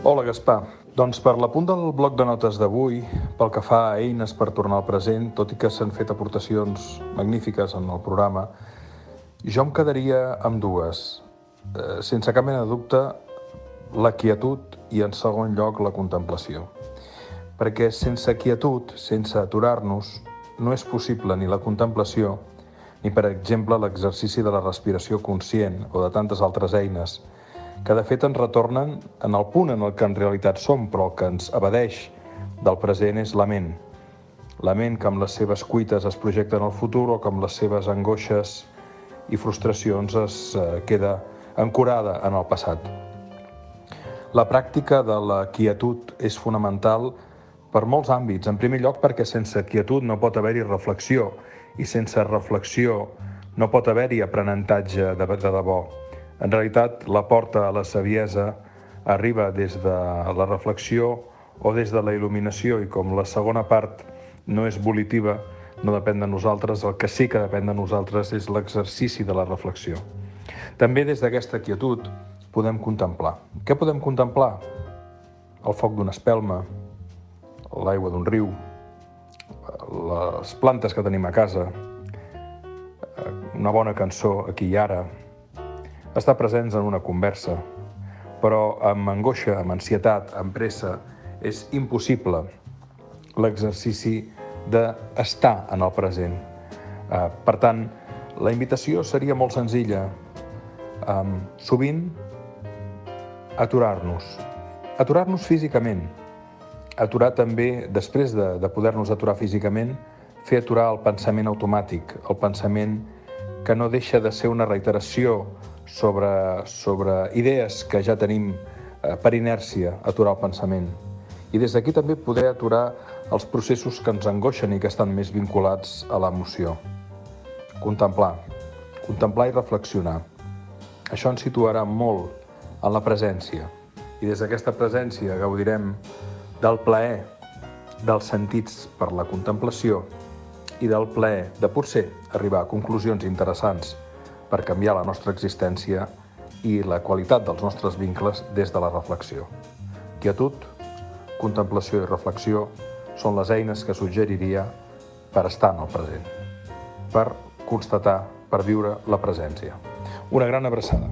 Hola, Gaspar. Doncs per l'apunt del bloc de notes d'avui, pel que fa a eines per tornar al present, tot i que s'han fet aportacions magnífiques en el programa, jo em quedaria amb dues. Eh, sense cap mena de dubte, la quietud i, en segon lloc, la contemplació. Perquè sense quietud, sense aturar-nos, no és possible ni la contemplació ni, per exemple, l'exercici de la respiració conscient o de tantes altres eines que de fet ens retornen en el punt en el que en realitat som, però el que ens abadeix del present és la ment. La ment que amb les seves cuites es projecta en el futur o que amb les seves angoixes i frustracions es eh, queda ancorada en el passat. La pràctica de la quietud és fonamental per molts àmbits. En primer lloc perquè sense quietud no pot haver-hi reflexió i sense reflexió no pot haver-hi aprenentatge de, de debò. En realitat, la porta a la saviesa arriba des de la reflexió o des de la il·luminació i com la segona part no és volitiva, no depèn de nosaltres, el que sí que depèn de nosaltres és l'exercici de la reflexió. També des d'aquesta quietud podem contemplar. Què podem contemplar? El foc d'una espelma, l'aigua d'un riu, les plantes que tenim a casa, una bona cançó aquí i ara, estar presents en una conversa, però amb angoixa, amb ansietat, amb pressa, és impossible l'exercici d'estar en el present. Uh, per tant, la invitació seria molt senzilla. Sovint, aturar-nos. Aturar-nos físicament. Aturar també, després de, de poder-nos aturar físicament, fer aturar el pensament automàtic, el pensament que no deixa de ser una reiteració sobre, sobre idees que ja tenim eh, per inèrcia, aturar el pensament. I des d'aquí també poder aturar els processos que ens angoixen i que estan més vinculats a l'emoció. Contemplar. Contemplar i reflexionar. Això ens situarà molt en la presència. I des d'aquesta presència gaudirem del plaer dels sentits per la contemplació i del plaer de potser arribar a conclusions interessants per canviar la nostra existència i la qualitat dels nostres vincles des de la reflexió. Quietud, contemplació i reflexió són les eines que suggeriria per estar en el present, per constatar, per viure la presència. Una gran abraçada.